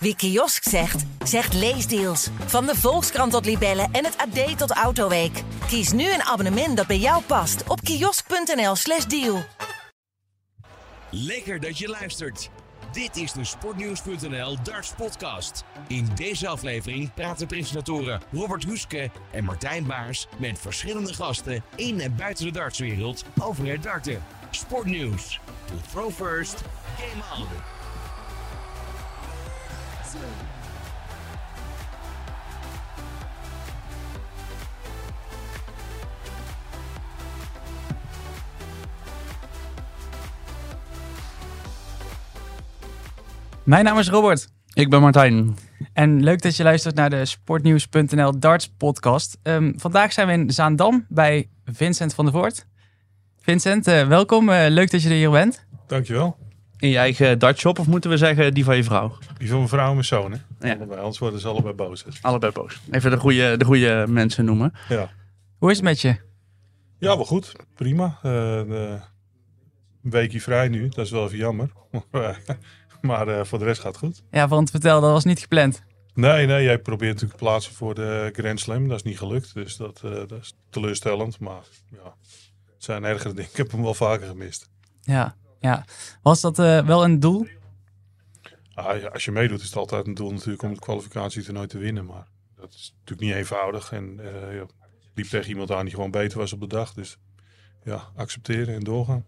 Wie kiosk zegt, zegt leesdeals. Van de Volkskrant tot Libellen en het AD tot Autoweek. Kies nu een abonnement dat bij jou past op kiosk.nl/slash deal. Lekker dat je luistert. Dit is de Sportnieuws.nl Darts Podcast. In deze aflevering praten presentatoren Robert Huske en Martijn Baars met verschillende gasten in en buiten de dartswereld over het darten. Sportnieuws. To throw first, game on. Mijn naam is Robert. Ik ben Martijn. En leuk dat je luistert naar de Sportnieuws.nl Darts podcast. Ehm, vandaag zijn we in Zaandam bij Vincent van der Voort. Vincent, eh, welkom. Eh, leuk dat je er hier bent. Dankjewel. In je eigen dartshop, of moeten we zeggen die van je vrouw? Die van mijn vrouw en mijn zoon, hè? Ja. Allebei, anders worden ze allebei boos. Allebei boos. Even de goede, de goede mensen noemen. Ja. Hoe is het met je? ja, wel goed. Prima. Eh, de- een weekje vrij nu. Dat is wel even jammer. maar eh, voor de rest gaat het goed. Ja, want vertel, dat was niet gepland. Nee, nee. Jij probeert natuurlijk te plaatsen voor de Grand Slam. Dat is niet gelukt. Dus dat, eh, dat is teleurstellend. Maar ja, het zijn ergere dingen. Ik heb hem wel vaker gemist. Ja, ja. Was dat eh, wel een doel? Ah, ja, als je meedoet is het altijd een doel natuurlijk om de kwalificatietoernooi te winnen. Maar dat is natuurlijk niet eenvoudig. En eh ja, liep tegen iemand aan die gewoon beter was op de dag. Dus ja, accepteren en doorgaan.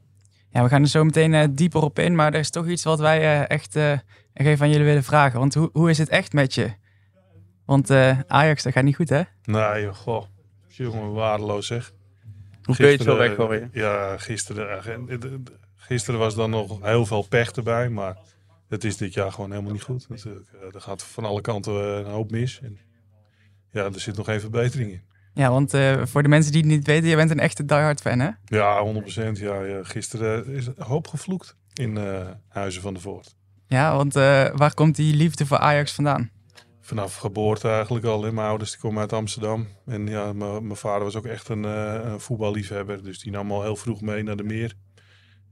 Ja, we gaan er zo meteen eh, dieper op in. Maar er is toch iets wat wij eh, echt eh, even aan jullie willen vragen. Want hoe, hoe is het echt met je? Want eh, Ajax, dat gaat niet goed, hè? Nee, joh, goh. Jongen, waardeloos zeg. Hoe kun je het zo weggooien? Ja, gisteren, gisteren was dan nog heel veel pech erbij. Maar het is dit jaar gewoon helemaal niet goed natuurlijk. Eh, er gaat van alle kanten eh, een hoop mis. En ja, er zit nog geen verbetering in. Ja, want eh, voor de mensen die het niet weten, je bent een echte diehard fan, hè? Ja, 100%. Ja, ja. Gisteren is een hoop gevloekt in eh, Huizen van de Voort. Ja, want eh, waar komt die liefde voor Ajax vandaan? Vanaf geboorte eigenlijk al. hè. Mijn ouders die komen uit Amsterdam. En ja, mijn vader was ook echt een, eh, een voetballiefhebber. Dus die nam al heel vroeg mee naar de meer.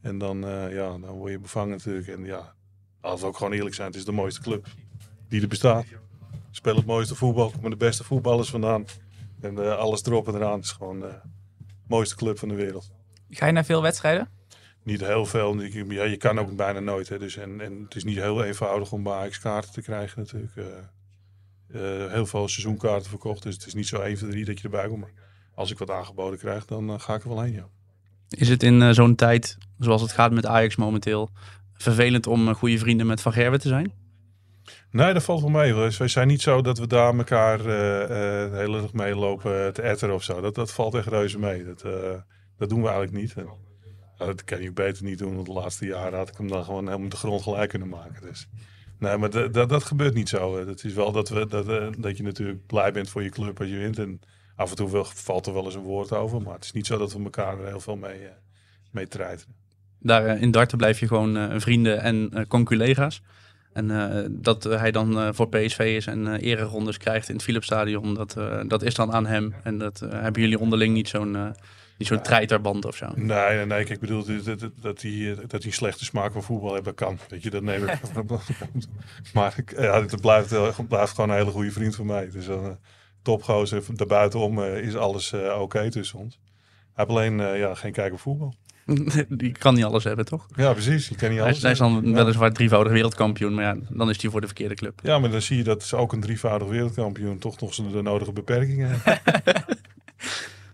En dan, eh, ja, dan word je bevangen natuurlijk. En ja, als we ook gewoon eerlijk zijn, het is de mooiste club die er bestaat. Speel het mooiste voetbal, komen de beste voetballers vandaan. En eh, alles erop en eraan. Het is gewoon de mooiste club van de wereld. Ga je naar veel wedstrijden? Niet heel veel. Ja, je kan ook bijna nooit. Hè. Dus en, en het is niet heel eenvoudig om bij Ajax kaarten te krijgen natuurlijk. Eh, eh, heel veel seizoenkaarten verkocht. Dus het is niet zo 1 van 3 dat je erbij komt. Maar als ik wat aangeboden krijg, dan eh, ga ik er wel heen, ja. Is het in eh, zo'n tijd, zoals het gaat met Ajax momenteel, vervelend om eh, goede vrienden met Van Gerwen te zijn? Nee, dat valt wel mee. Wij zijn niet zo dat we daar elkaar eh, eh, de hele dag mee lopen te etteren of zo. Dat, dat valt echt reuze mee. Dat, dat doen we eigenlijk niet. Dat kan je beter niet doen. Want de laatste jaren had ik hem dan gewoon helemaal de grond gelijk kunnen maken. Dus. Nee, maar dat, dat, gebeurt niet zo. Het is wel dat, we, dat, dat je natuurlijk blij bent voor je club als je wint. En af en toe wel, valt er wel eens een woord over. Maar het is niet zo dat we elkaar er heel veel mee, mee. Daar eh, in darten blijf je gewoon eh, vrienden en eh conculega's. En eh, dat hij dan eh, voor PSV is en eh ererondes krijgt in het Philipsstadion, dat, eh, dat is dan aan hem. En dat hebben jullie onderling niet zo'n niet zo'n treiterband of zo. Nee, nee, nee. Kijk, ik bedoel dat, dat, dat, hij, dat hij slechte smaak van voetbal heeft, dat kan. Weet je, dat neem ik. maar ja, het blijft, blijft gewoon een hele goede vriend van mij. Dus een uh, topgozer. Daarbuitenom eh, is alles eh, oké tussen ons. Hij heeft alleen eh, ja, geen kijk op voetbal. Die kan niet alles hebben, toch? Ja, precies. Je kan niet Hij alles is, hij is dan hebben. ja. weliswaar drievoudig wereldkampioen, maar ja, dan is hij voor de verkeerde club. ja, maar dan zie je dat ze ook een drievoudig wereldkampioen toch nog de nodige beperkingen heeft.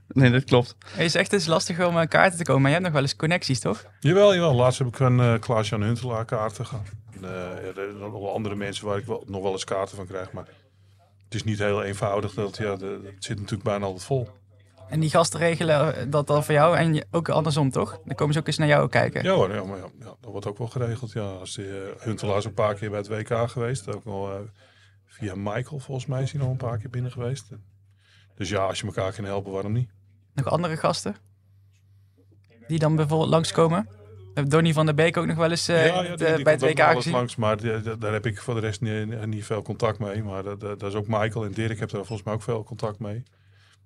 Nee, dat klopt. Het is echt eens lastig om aan kaarten te komen, maar je hebt nog wel eens connecties, toch? Jawel, jawel. Laatst heb ik van eh Klaas-Jan Huntelaar kaarten gehad. Eh, ja, er zijn nog wel andere mensen waar ik wel, nog wel eens kaarten van krijg. Maar het is niet heel eenvoudig. Dat, ja, de, het zit natuurlijk bijna altijd vol. En die gasten regelen dat dan voor jou en ook andersom, toch? Dan komen ze ook eens naar jou kijken. Ja hoor, ja, maar ja, ja, dat wordt ook wel geregeld. Ja, als die, Huntelaar is een paar keer bij het WK geweest. Ook al eh, via Michael volgens mij is hij nog een paar keer binnen geweest. Dus ja, als je elkaar kan helpen, waarom niet? Nog andere gasten? Die dan bijvoorbeeld langskomen? Hebben Donny van der Beek ook nog wel eens eh, ja, het, die- die bij het WK gezien. langs, maar die- daar heb ik voor de rest niet, niet veel contact mee. Maar dat, dat, dat is ook Michael en Dirk heb daar volgens mij ook veel contact mee.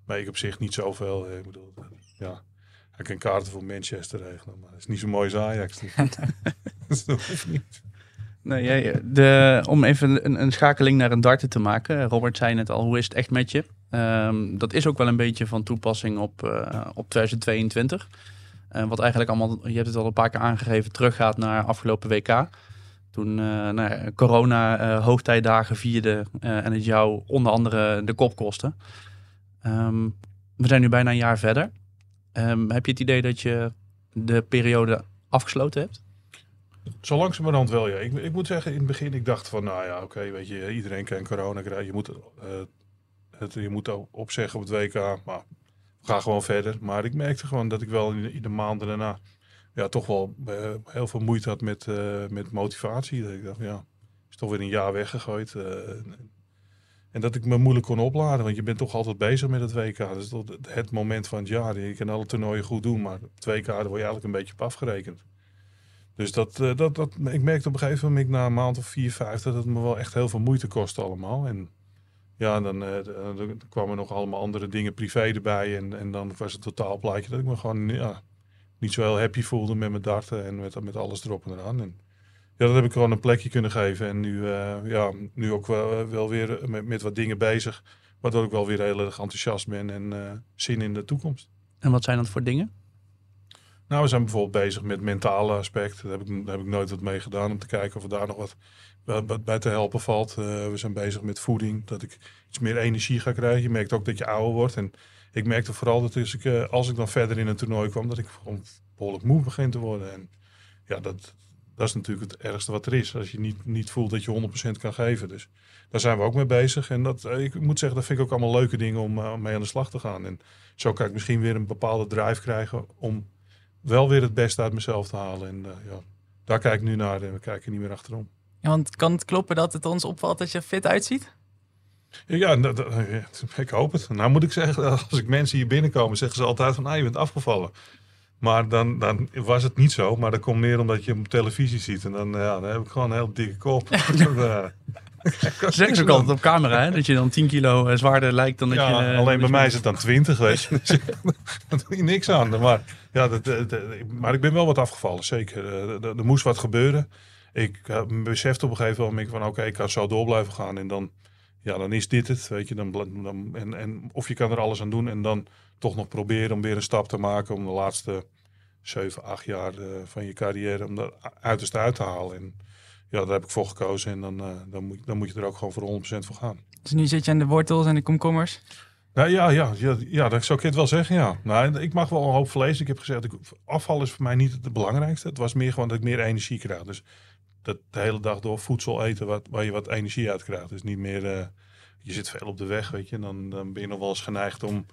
Maar ik op zich niet zoveel. Ik bedoel, eh, ja, hij kan kaarten voor Manchester regelen, maar dat is niet zo mooi als Ajax. Dus dat hoeft niet. Nee, de, om even een, een schakeling naar een darten te maken. Robert zei net al, hoe is het echt met je? Ehm, dat is ook wel een beetje van toepassing op, eh, op 2022. Eh, wat eigenlijk allemaal, je hebt het al een paar keer aangegeven, teruggaat naar afgelopen WK. Toen eh nou corona hoogtijdagen vierde en het jou onder andere de kop kostte. Ehm, we zijn nu bijna een jaar verder. Ehm, heb je het idee dat je de periode afgesloten hebt? Zo langzamerhand wel, ja. Ik, ik moet zeggen, in het begin, ik dacht van, nou ja, oké, weet je, iedereen kan corona krijgen. Je moet, eh, het, je moet opzeggen op het WK, maar gaan gewoon verder. Maar ik merkte gewoon dat ik wel in de, maanden daarna ja, toch wel eh, heel veel moeite had met, eh, met motivatie. Dat ik dacht, ja, is toch weer een jaar weggegooid. en- en dat ik me moeilijk kon opladen, want je bent toch altijd bezig met het WK. Dat is het- het moment van het jaar. Je kan alle toernooien goed doen, maar het WK, daar word je eigenlijk een beetje op afgerekend. Dus dat, eh, dat, dat, ik merkte op een gegeven moment na een maand of vier, vijf dat het me wel echt heel veel moeite kostte allemaal. En ja, dan, eh, dan kwamen nog allemaal andere dingen privé erbij. En, en dan was het totaalplaatje dat ik me gewoon ja, niet zo heel happy voelde met mijn darten en met, met alles erop en eraan. En ja, dat heb ik gewoon een plekje kunnen geven. En nu, eh, ja, nu ook wel, wel weer met, met wat dingen bezig. Waardoor ik wel weer heel erg enthousiast ben en eh, zin in de toekomst. En wat zijn dat voor dingen? Nou, we zijn bijvoorbeeld bezig met mentale aspecten. Daar heb ik, daar heb ik nooit wat mee gedaan om te kijken of er daar nog wat, wat, bij te helpen valt. Eh, we zijn bezig met voeding, dat ik iets meer energie ga krijgen. Je merkt ook dat je ouder wordt. En ik merkte vooral dat als ik, eh, als ik dan verder in een toernooi kwam, dat ik gewoon behoorlijk moe begin te worden. En ja, dat, dat is natuurlijk het ergste wat er is. Als je niet, niet voelt dat je 100% kan geven. Dus daar zijn we ook mee bezig. En dat, eh, ik moet zeggen, dat vind ik ook allemaal leuke dingen om eh, mee aan de slag te gaan. En zo kan ik misschien weer een bepaalde drive krijgen om wel weer het beste uit mezelf te halen. En eh, ja, daar kijk ik nu naar en we kijken niet meer achterom. Ja, want kan het kloppen dat het ons opvalt dat je er fit uitziet? Ja, dat- dat- ja, ik hoop het. Nou moet ik zeggen, als ik mensen hier binnenkomen, zeggen ze altijd van, ah, je bent afgevallen. Maar dan, dan was het niet zo. Maar dat komt meer omdat je hem op televisie ziet. En dan, ja, dan heb ik gewoon een heel dikke kop. Eh, Ze zeggen ze ook altijd op camera, hè? dat je dan 10 kilo eh, zwaarder lijkt dan dat ja, je... eh, alleen bij je- mij is het dan 20, weet je. Dus Daar doe je niks aan. Maar, ja, dat, maar ik ben wel wat afgevallen, zeker. Eh, Er, er moest wat gebeuren. Ik uh, besefte op een gegeven moment van, oké, ik kan zo door blijven gaan. En dan, ja, dan is dit het, weet je. Dan, dan, en, en of je kan er alles aan doen en dan toch nog proberen om weer een stap te maken... om de laatste 7, 8 jaar eh, van je carrière, om daar uiterste uit te halen. En ja, daar heb ik voor gekozen. En dan, eh, dan, moet, dan moet je er ook gewoon voor 100% voor gaan. Dus nu zit je aan de wortels en de komkommers. Nou ja, ja, ja, ja, dat zou ik het wel zeggen, ja. Nou, ik mag wel een hoop vlees. Ik heb gezegd, afval is voor mij niet het belangrijkste. Het was meer gewoon dat ik meer energie krijg. Dus dat de hele dag door voedsel eten wat, waar je wat energie uit krijgt. Dus niet meer, eh, je zit veel op de weg, weet je. En dan, dan ben je nog wel eens geneigd om,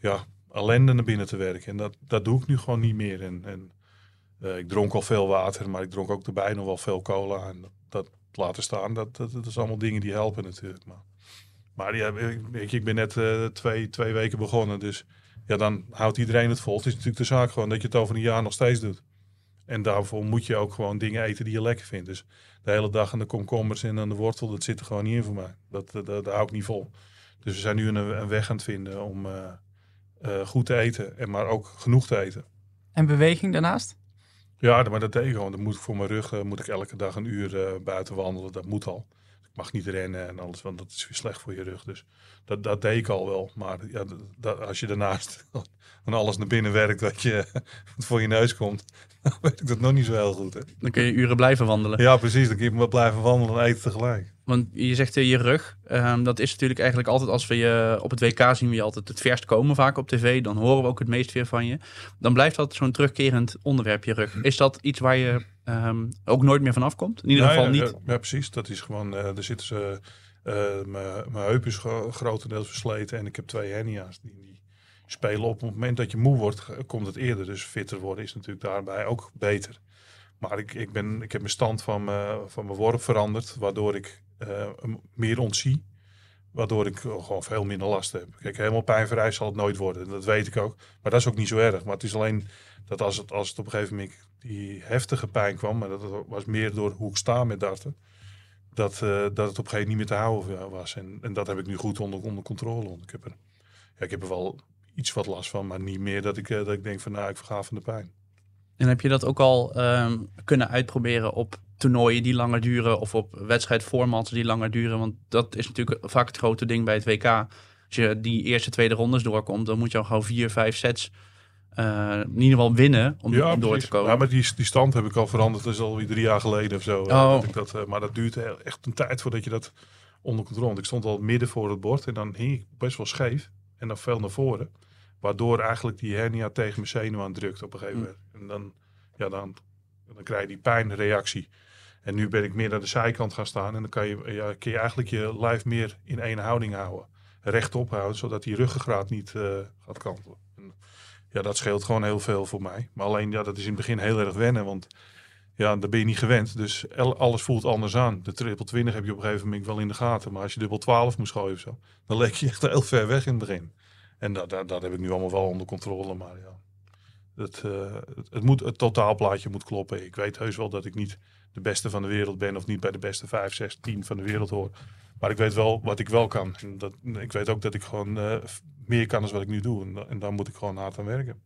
ja, ellende naar binnen te werken. En dat, dat doe ik nu gewoon niet meer. En, en eh, ik dronk al veel water, maar ik dronk ook erbij nog wel veel cola. En dat, laten staan, dat, dat, is allemaal dingen die helpen natuurlijk. Maar, maar ja, ik- ik ben net eh, twee, twee weken begonnen, dus ja, dan houdt iedereen het vol. Het is natuurlijk de zaak gewoon dat je het over een jaar nog steeds doet. En daarvoor moet je ook gewoon dingen eten die je lekker vindt. Dus de hele dag aan de komkommers en aan de wortel, dat zit er gewoon niet in voor mij. Dat, dat, dat hou ik niet vol. Dus we zijn nu een, een weg aan het vinden om eh, eh, goed te eten, en maar ook genoeg te eten. En beweging daarnaast? Ja, maar dat deed ik gewoon. Dan moet ik voor mijn rug eh, moet ik elke dag een uur eh, buiten wandelen. Dat moet al. Ik mag niet rennen en alles, want dat is weer slecht voor je rug. Dus dat, dat deed ik al wel. Maar ja, dat, dat- als je daarnaast van alles naar binnen werkt wat, je, wat voor je neus komt, dan weet ik dat nog niet zo heel goed. Hè? Dan kun je uren blijven wandelen. Ja, precies. Dan kun je maar blijven wandelen en eten tegelijk. Want je zegt eh, je rug. Ehm, dat is natuurlijk eigenlijk altijd als we je op het WK zien we je altijd het verst komen vaak op tv. Dan horen we ook het meest weer van je. Dan blijft dat zo'n terugkerend onderwerp je rug. Is dat iets waar je ehm, ook nooit meer van afkomt? In ieder geval ja, niet. Ja, ja, precies. Dat is gewoon, eh er zitten ze, eh, mijn heup is gro- grotendeels versleten en ik heb twee hernia's. Die, die spelen op het moment dat je moe wordt, komt het eerder. Dus fitter worden is natuurlijk daarbij ook beter. Maar ik, ik, ben, ik heb mijn stand van mijn, van mijn worp veranderd, waardoor ik meer ontzie. Waardoor ik eh, gewoon veel minder last heb. Kijk, helemaal pijnvrij zal het nooit worden. Dat weet ik ook. Maar dat is ook niet zo erg. Maar het is alleen dat als het, als het op een gegeven moment die heftige pijn kwam, maar dat was meer door hoe ik sta met darten, dat, eh, dat het op een gegeven moment niet meer te houden was. En, en dat heb ik nu goed onder, onder controle. Ik heb, er, ja, ik heb er wel iets wat last van, maar niet meer dat ik, eh, dat ik denk van nou, ik verga van de pijn. En heb je dat ook al ehm, kunnen uitproberen op toernooien die langer duren of op wedstrijdformats die langer duren. Want dat is natuurlijk vaak het grote ding bij het WK. Als je die eerste, tweede rondes doorkomt, dan moet je al gewoon vier, vijf sets uh, in ieder geval winnen om, Ja, om door precies. te komen. Ja, maar die, die stand heb ik al veranderd. Dat is alweer drie jaar geleden of zo. eh, Oh. dat ik dat, eh, maar dat duurt echt een tijd voordat je dat onder controle hebt. Ik stond al midden voor het bord en dan hing ik best wel scheef. En dan veel naar voren. Waardoor eigenlijk die hernia tegen mijn zenuw aan drukt op een gegeven Hm. moment. En dan, ja, dan, dan krijg je die pijnreactie. En nu ben ik meer naar de zijkant gaan staan. En dan kan je, ja, kun je eigenlijk je lijf meer in één houding houden. Rechtop houden, zodat die ruggengraat niet eh, gaat kantelen. En, ja, dat scheelt gewoon heel veel voor mij. Maar alleen, ja, dat is in het begin heel erg wennen. Want ja, daar ben je niet gewend. Dus alles voelt anders aan. De triple 20 heb je op een gegeven moment wel in de gaten. Maar als je dubbel 12 moest gooien of zo, dan leek je echt heel ver weg in het begin. En dat, dat, heb ik nu allemaal wel onder controle. Maar ja, eh, het, het, moet, het totaalplaatje moet kloppen. Ik weet heus wel dat ik niet de beste van de wereld ben. Of niet bij de beste 5, 6, 10 van de wereld hoor. Maar ik weet wel wat ik wel kan. En dat, ik weet ook dat ik gewoon eh, meer kan dan wat ik nu doe. En, da- en daar moet ik gewoon hard aan werken.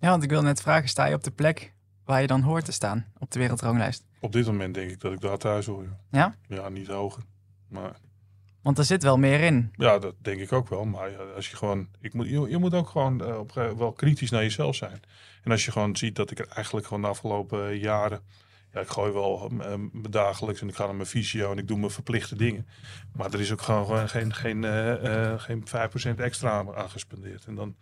Ja, want ik wil net vragen, sta je op de plek waar je dan hoort te staan op de wereldranglijst? Op dit moment denk ik dat ik daar thuis hoor. ja. Ja? Niet hoger. Maar Want er zit wel meer in. ja, dat denk ik ook wel. Maar ja, als je gewoon, ik moet, je, je moet ook gewoon eh, op, wel kritisch naar jezelf zijn. En als je gewoon ziet dat ik er eigenlijk gewoon de afgelopen eh, jaren, ik gooi wel eh, dagelijks en ik ga naar mijn fysio en ik doe mijn verplichte dingen. Maar er is ook gewoon, geen, geen, eh, eh, geen 5% extra aan gespendeerd. En dan,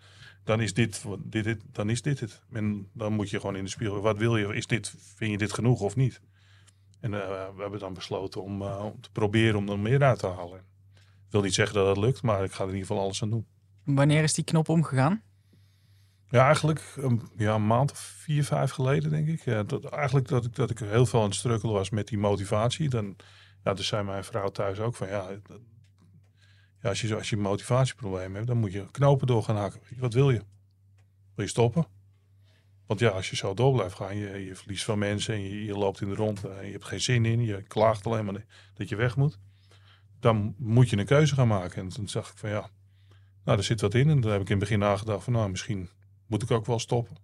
dan, is dit, dit, dit, dan is dit het. En dan moet je gewoon in de spiegel, wat wil je? Is dit, vind je dit genoeg of niet? En eh, we hebben dan besloten om, om te proberen om er meer uit te halen. Ik wil niet zeggen dat het lukt, maar ik ga er in ieder geval alles aan doen. Wanneer is die knop omgegaan? Ja, eigenlijk een, ja, een maand of vier, vijf geleden, denk ik. Ja, dat, eigenlijk dat ik, dat ik heel veel aan het strukkelen was met die motivatie. Dan, ja, dus zei mijn vrouw thuis ook van, ja, ja als, je, als je een motivatieprobleem hebt, dan moet je knopen door gaan je, wat wil je? Wil je stoppen? Want ja, als je zo door blijft gaan, je, je verliest van mensen en je, je loopt in de rond en je hebt geen zin in, je klaagt alleen maar dat je weg moet. Dan moet je een keuze gaan maken. En toen zag ik van ja, nou, er zit wat in. En toen heb ik in het begin nagedacht van nou, misschien moet ik ook wel stoppen.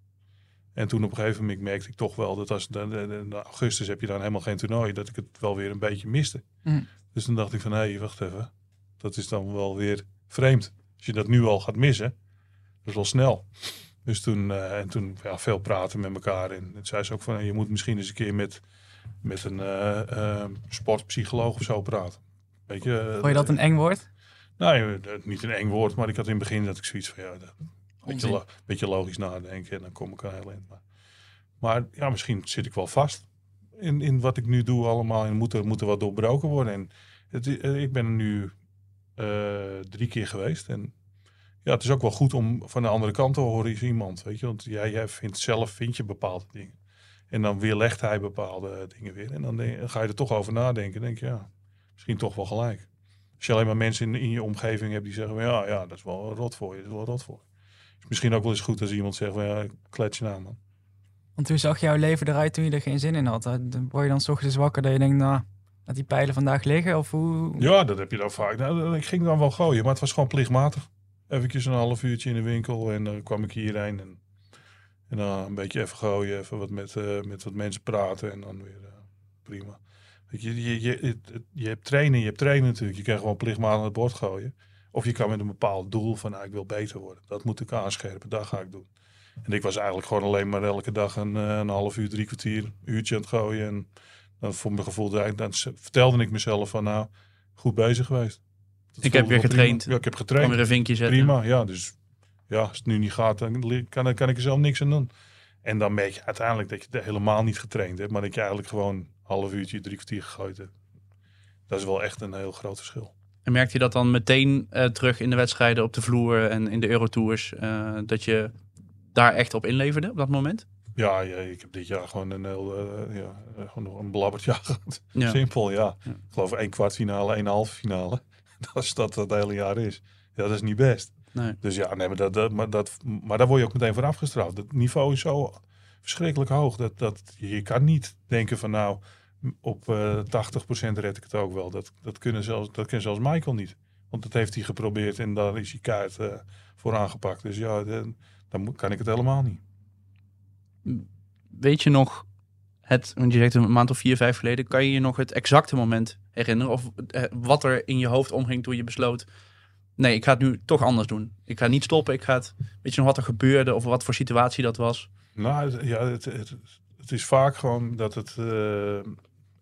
En toen op een gegeven moment merkte ik toch wel dat als in augustus heb je dan helemaal geen toernooi, dat ik het wel weer een beetje miste. Mm. Dus toen dacht ik van hé, hey, wacht even. Dat is dan wel weer vreemd. Als je dat nu al gaat missen, dat is wel snel. Dus toen, eh, en toen ja, veel praten met elkaar. En het zei ze ook van je moet misschien eens een keer met, met een eh, eh, sportpsycholoog of zo praten. Weet je, Vond je dat een eng woord? nou, eh, niet een eng woord, maar ik had in het begin dat ik zoiets van ja, dat, beetje, lo- beetje logisch nadenken en dan kom ik er heel in. Maar, maar ja, misschien zit ik wel vast in, in wat ik nu doe allemaal en moet er, moet er wat doorbroken worden. En het, eh, ik ben er nu eh, drie keer geweest en ja, het is ook wel goed om van de andere kant te horen is iemand, weet je, want jij, jij vindt zelf vind je bepaalde dingen. En dan weerlegt hij bepaalde dingen weer. En dan denk- ga je er toch over nadenken. denk je, ja, misschien toch wel gelijk. Als je alleen maar mensen in, in je omgeving hebt die zeggen, van, ja, ja, dat is wel rot voor je, dat is wel rot voor je. Is misschien ook wel eens goed als iemand zegt, van, ja, klets je nou man. Want hoe zag jouw leven eruit toen je er geen zin in had? Dan Word je dan 's ochtends wakker dat je denkt, nou, laat die pijlen vandaag liggen? Of hoe? Ja, dat heb je dan vaak. Nou, ik ging dan wel gooien, maar het was gewoon plichtmatig. Eventjes een half uurtje in de winkel en dan kwam ik hierheen. En, en dan een beetje even gooien, even wat met, eh, met wat mensen praten en dan weer eh, prima. Weet je, je, je, je hebt trainen, je hebt trainen natuurlijk. Je kan gewoon plichtmatig aan het bord gooien. Of je kan met een bepaald doel van, nou, ik wil beter worden. Dat moet ik aanscherpen, dat ga ik doen. En ik was eigenlijk gewoon alleen maar elke dag een, eh, een half uur, drie kwartier, een uurtje aan het gooien. En dan voor mijn gevoel, dan, dan vertelde ik mezelf van, nou, goed bezig geweest. Dat Ik heb weer prima. getraind. Ja, ik heb Kan getraind. weer een vinkje zetten. Prima, ja. Dus ja, als het nu niet gaat, dan kan, kan ik er zelf niks aan doen. En dan merk je uiteindelijk dat je het helemaal niet getraind hebt, maar dat je eigenlijk gewoon een half uurtje, drie kwartier gegooid hebt. Dat is wel echt een heel groot verschil. En merkte je dat dan meteen eh, terug in de wedstrijden op de vloer en in de Eurotours? eh, dat je daar echt op inleverde op dat moment? Ja, ja, ik heb dit jaar gewoon een heel, eh, ja, gewoon nog een belabberd jaar gehad. Ja. Simpel, ja. Ja. Ik geloof één kwartfinale, één halve finale. Dat is dat het hele jaar is. Ja, dat is niet best. Nee. Dus ja, nee, maar, dat, dat, maar, dat, maar daar word je ook meteen voor afgestraft. Het niveau is zo verschrikkelijk hoog. Dat, dat je kan niet denken van nou, op eh 80% red ik het ook wel. Dat, dat, kunnen zelfs, dat kan zelfs Michael niet. Want dat heeft hij geprobeerd en daar is hij kaart eh, voor aangepakt. Dus ja, de- dan moet- kan ik het helemaal niet. Weet je nog het, want je zegt een maand of vier, vijf geleden, kan je je nog het exacte moment herinneren? Of eh, wat er in je hoofd omging toen je besloot, nee, ik ga het nu toch anders doen. Ik ga niet stoppen, ik ga het, weet je nog wat er gebeurde of wat voor situatie dat was? Nou, ja, het, het, het is vaak gewoon dat het...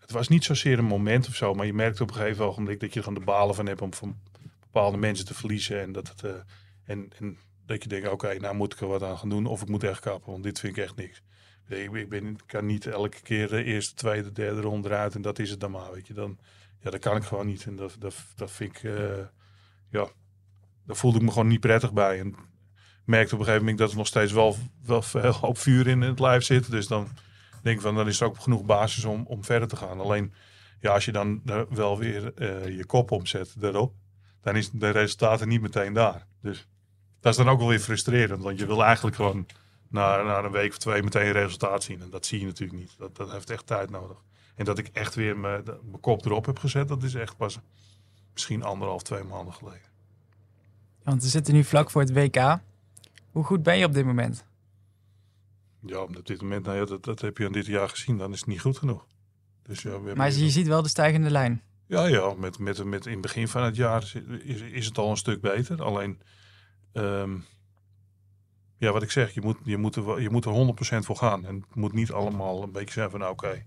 het was niet zozeer een moment of zo, maar je merkt op een gegeven ogenblik dat je er de balen van hebt om van bepaalde mensen te verliezen. En dat, het, eh, en, en dat je denkt, oké, nou moet ik er wat aan gaan doen of ik moet echt kappen, want dit vind ik echt niks. Ik, ik, ben, kan niet elke keer de eerste, tweede, derde ronde eruit en dat is het dan maar, weet je. Dan, ja, dat kan ik gewoon niet en dat, dat, dat vind ik, eh, ja, daar voelde ik me gewoon niet prettig bij. En merkte op een gegeven moment dat er nog steeds wel, wel veel hoop vuur in het lijf zit. Dus dan denk van, dan is er ook genoeg basis om, om verder te gaan. Alleen, ja, als je dan wel weer eh, je kop omzet daarop, dan is de resultaten niet meteen daar. Dus dat is dan ook wel weer frustrerend, want je wil eigenlijk gewoon na, na een week of twee meteen resultaat zien. En dat zie je natuurlijk niet. Dat, dat heeft echt tijd nodig. En dat ik echt weer mijn mijn kop erop heb gezet, dat is echt pas misschien anderhalf, twee maanden geleden. Want we zitten nu vlak voor het WK. Hoe goed ben je op dit moment? Ja, op dit moment, nou ja, dat, dat heb je aan dit jaar gezien, dan is het niet goed genoeg. Dus ja, we Maar je ziet wel de stijgende lijn. Ja, ja met, met, met in het begin van het jaar is, is, het al een stuk beter. Alleen, ehm, ja, wat ik zeg, je moet, je moet, er, je moet er 100% voor gaan. En het moet niet allemaal een beetje zijn van, nou, oké,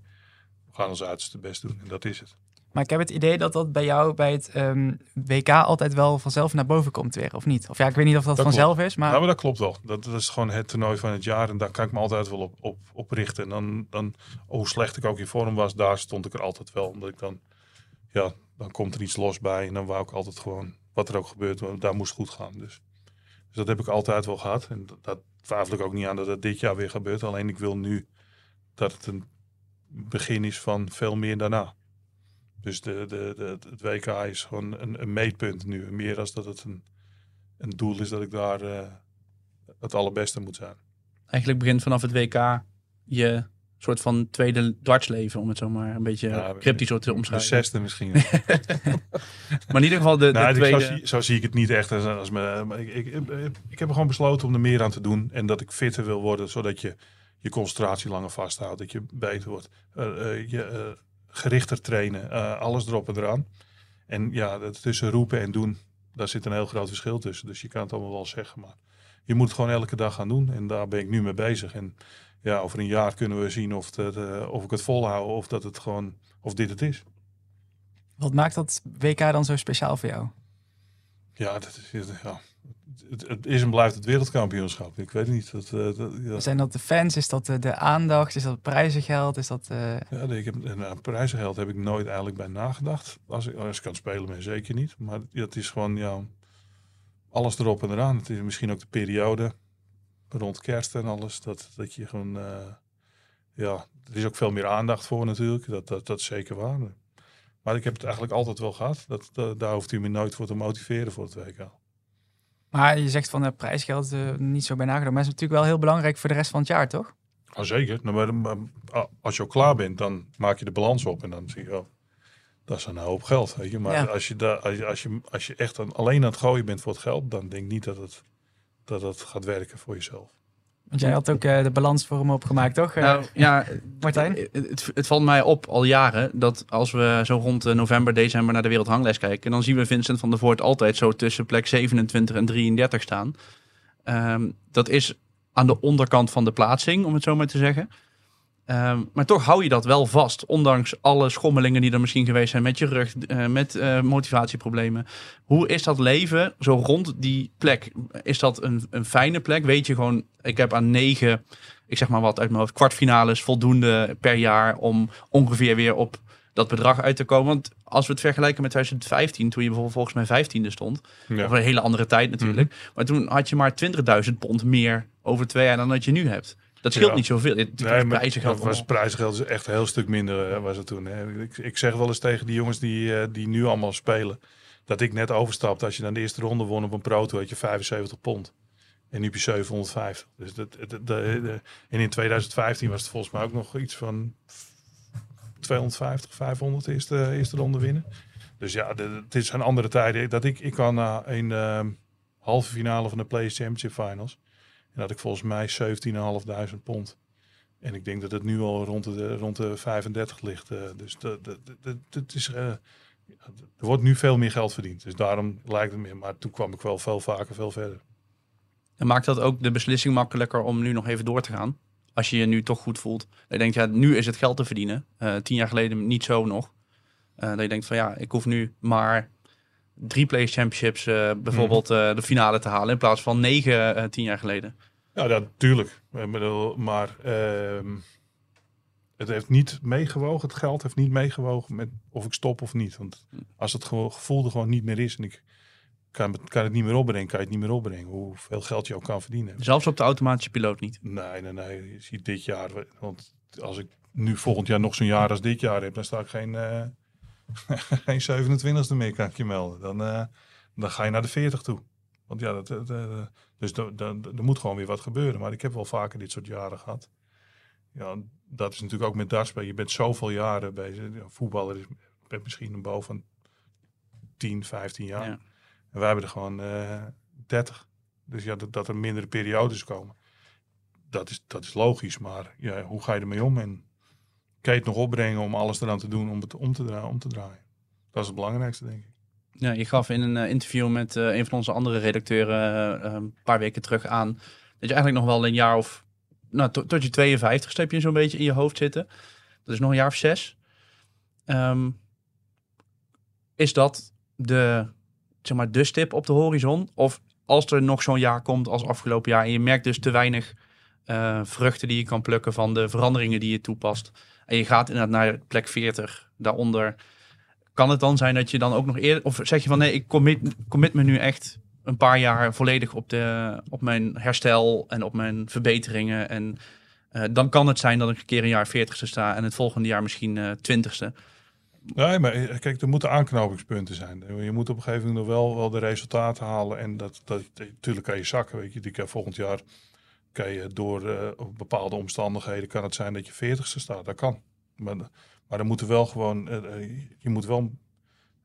we gaan ons uiterste best doen. En dat is het. Maar ik heb het idee dat dat bij jou bij het ehm, WK altijd wel vanzelf naar boven komt weer, of niet? Of ja, ik weet niet of dat, Dat vanzelf is, maar... Nou, maar dat klopt wel. Dat, dat is gewoon het toernooi van het jaar. En daar kan ik me altijd wel op, op, op richten. En dan, dan, hoe slecht ik ook in vorm was, daar stond ik er altijd wel. Omdat ik dan, ja, dan komt er iets los bij. En dan wou ik altijd gewoon, wat er ook gebeurt, daar moest goed gaan. Dus, dus dat heb ik altijd wel gehad. En dat, dat twijfel ik ook niet aan dat het dit jaar weer gebeurt. Alleen ik wil nu dat het een begin is van veel meer daarna. Dus de, de, de, het WK is gewoon een, een meetpunt nu. Meer als dat het een, een doel is dat ik daar eh, het allerbeste moet zijn. Eigenlijk begint vanaf het WK je soort van tweede dartsleven, om het zo maar een beetje Ja, cryptisch zo te De omschrijven. zesde misschien. Maar in ieder geval de, de nou, tweede... zo, zie, zo zie ik het niet echt. Als, als me, ik, ik, ik, heb gewoon besloten om er meer aan te doen. En dat ik fitter wil worden, zodat je je concentratie langer vasthoudt. Dat je beter wordt. Eh, eh, je gerichter trainen. eh, alles erop en eraan. En ja, dat tussen roepen en doen, daar zit een heel groot verschil tussen. Dus je kan het allemaal wel zeggen. Maar je moet het gewoon elke dag gaan doen. En daar ben ik nu mee bezig. En ja, over een jaar kunnen we zien of, het, eh, of ik het volhoud. Of dat het gewoon, of dit het is. Wat maakt dat WK dan zo speciaal voor jou? Ja, dat is, ja. Het, het is en blijft het wereldkampioenschap. Ik weet niet. Dat, eh, dat, ja. Zijn dat de fans? Is dat de, de aandacht? Is dat het prijzengeld? Is dat... eh, Ja, ik heb, en, uh, prijzengeld heb ik nooit eigenlijk bij nagedacht. Als ik, als ik kan spelen, ben zeker niet. Maar het is gewoon ja, alles erop en eraan. Het is misschien ook de periode rond kerst en alles. Dat, dat je gewoon, eh, ja, er is ook veel meer aandacht voor natuurlijk. Dat, dat, dat is zeker waar. Maar ik heb het eigenlijk altijd wel gehad. Dat, dat, daar hoeft u me nooit voor te motiveren voor het WK. Maar je zegt van de prijsgeld eh, niet zo bij nagedacht. Maar het is natuurlijk wel heel belangrijk voor de rest van het jaar, toch? Oh, zeker. Nou, ah, als je al klaar bent, dan maak je de balans op en dan zie je, oh, dat is een hoop geld. Weet je? Maar Ja. als, je da, als, je, als, je, als je echt alleen aan het gooien bent voor het geld, dan denk ik niet dat het, dat het gaat werken voor jezelf. Want jij had ook eh, de balans voor hem opgemaakt, toch? Eh, Nou ja, Martijn? Het, het, het valt mij op al jaren dat als we zo rond eh, november, december naar de wereldhanglijst kijken, dan zien we Vincent van der Voort altijd zo tussen plek 27 en 33 staan. Ehm, dat is aan de onderkant van de plaatsing, om het zo maar te zeggen. Ehm, maar toch hou je dat wel vast, ondanks alle schommelingen die er misschien geweest zijn met je rug, eh, met eh, motivatieproblemen. Hoe is dat leven zo rond die plek? Is dat een, een fijne plek? Weet je gewoon, ik heb aan negen, ik zeg maar wat uit mijn hoofd, kwartfinales voldoende per jaar om ongeveer weer op dat bedrag uit te komen. Want als we het vergelijken met 2015, toen je bijvoorbeeld volgens mij 15e stond, Ja. of een hele andere tijd natuurlijk, maar toen had je maar 20.000 pond meer over twee jaar dan dat je nu hebt. Dat scheelt Ja. niet zoveel. Het Nee, prijzengeld was prijzengeld is echt een heel stuk minder hè, was het toen. Hè. Ik, ik zeg wel eens tegen die jongens die, eh, die nu allemaal spelen, dat ik net overstapte. Als je dan de eerste ronde won op een proto, had je 75 pond. En nu heb je 750. Dus dat, dat- dat- de- en in 2015 was het volgens mij ook nog iets van 250, 500 de eerste, eerste ronde winnen. Dus ja, het is een andere tijden. Dat ik, ik kwam naar een halve finale van de Players Championship Finals. En dat ik volgens mij 17.500 pond. En ik denk dat het nu al rond de, rond de 35 ligt. eh, dus dat, dat, dat, is, eh, er wordt nu veel meer geld verdiend. Dus daarom lijkt het meer. Maar toen kwam ik wel veel vaker, veel verder. En maakt dat ook de beslissing makkelijker om nu nog even door te gaan? Als je je nu toch goed voelt. Dat je denkt, ja, nu is het geld te verdienen. Eh, tien jaar geleden niet zo nog. Dat je denkt van ja, ik hoef nu maar drie Play Championships eh, bijvoorbeeld eh, de finale te halen. In plaats van negen eh, tien jaar geleden. Ja, dat, tuurlijk. Ik bedoel, Maar ehm, het heeft niet meegewogen. Het geld heeft niet meegewogen met of ik stop of niet. Want als het gevoel er gewoon niet meer is en ik kan, het- kan het niet meer opbrengen, kan je het niet meer opbrengen. Hoeveel geld je ook kan verdienen. Zelfs op de automatische piloot niet. Nee, nee, nee. Je ziet dit jaar. Want als ik nu volgend jaar nog zo'n jaar als dit jaar heb, dan sta ik geen, geen 27e meer, kan ik je melden. Dan, eh, dan ga je naar de 40 toe. Want ja, dat, dat, eh, dus da- da- da- er moet gewoon weer wat gebeuren. Maar ik heb wel vaker dit soort jaren gehad. Ja, dat is natuurlijk ook met dartspelen. Je bent zoveel jaren bezig. Voetballer is bent misschien een bouw van 10, 15 jaar. Ja. En wij hebben er gewoon eh 30. Dus ja, dat, dat er mindere periodes komen. Dat is, dat is logisch. Maar ja, hoe ga je ermee om? En kan je het nog opbrengen om alles eraan te doen om het om te, draaien, om te draaien? Dat is het belangrijkste, denk ik. Ja, je gaf in een eh, interview met eh, een van onze andere redacteuren eh, een paar weken terug aan dat je eigenlijk nog wel een jaar of nou, tot, je 52 heb je zo'n beetje in je hoofd zitten. Dat is nog een jaar of zes. Ehm, is dat de, zeg maar, de stip op de horizon? Of als er nog zo'n jaar komt als afgelopen jaar en je merkt dus te weinig vruchten die je kan plukken van de veranderingen die je toepast. En je gaat inderdaad naar plek 40, daaronder kan het dan zijn dat je dan ook nog eerder... Of zeg je van nee, ik commit, commit me nu echt een paar jaar volledig op, de, op mijn herstel en op mijn verbeteringen. En eh, dan kan het zijn dat ik een keer een jaar 40ste sta en het volgende jaar misschien eh 20ste. Nee, maar eh, kijk, er moeten aanknopingspunten zijn. Je moet op een gegeven moment nog wel, wel de resultaten halen. En dat, dat, natuurlijk kan je zakken, weet je. Die kan volgend jaar je door eh, bepaalde omstandigheden kan het zijn dat je veertigste staat. Dat kan. Maar, maar moet er wel gewoon, eh, eh, je moet wel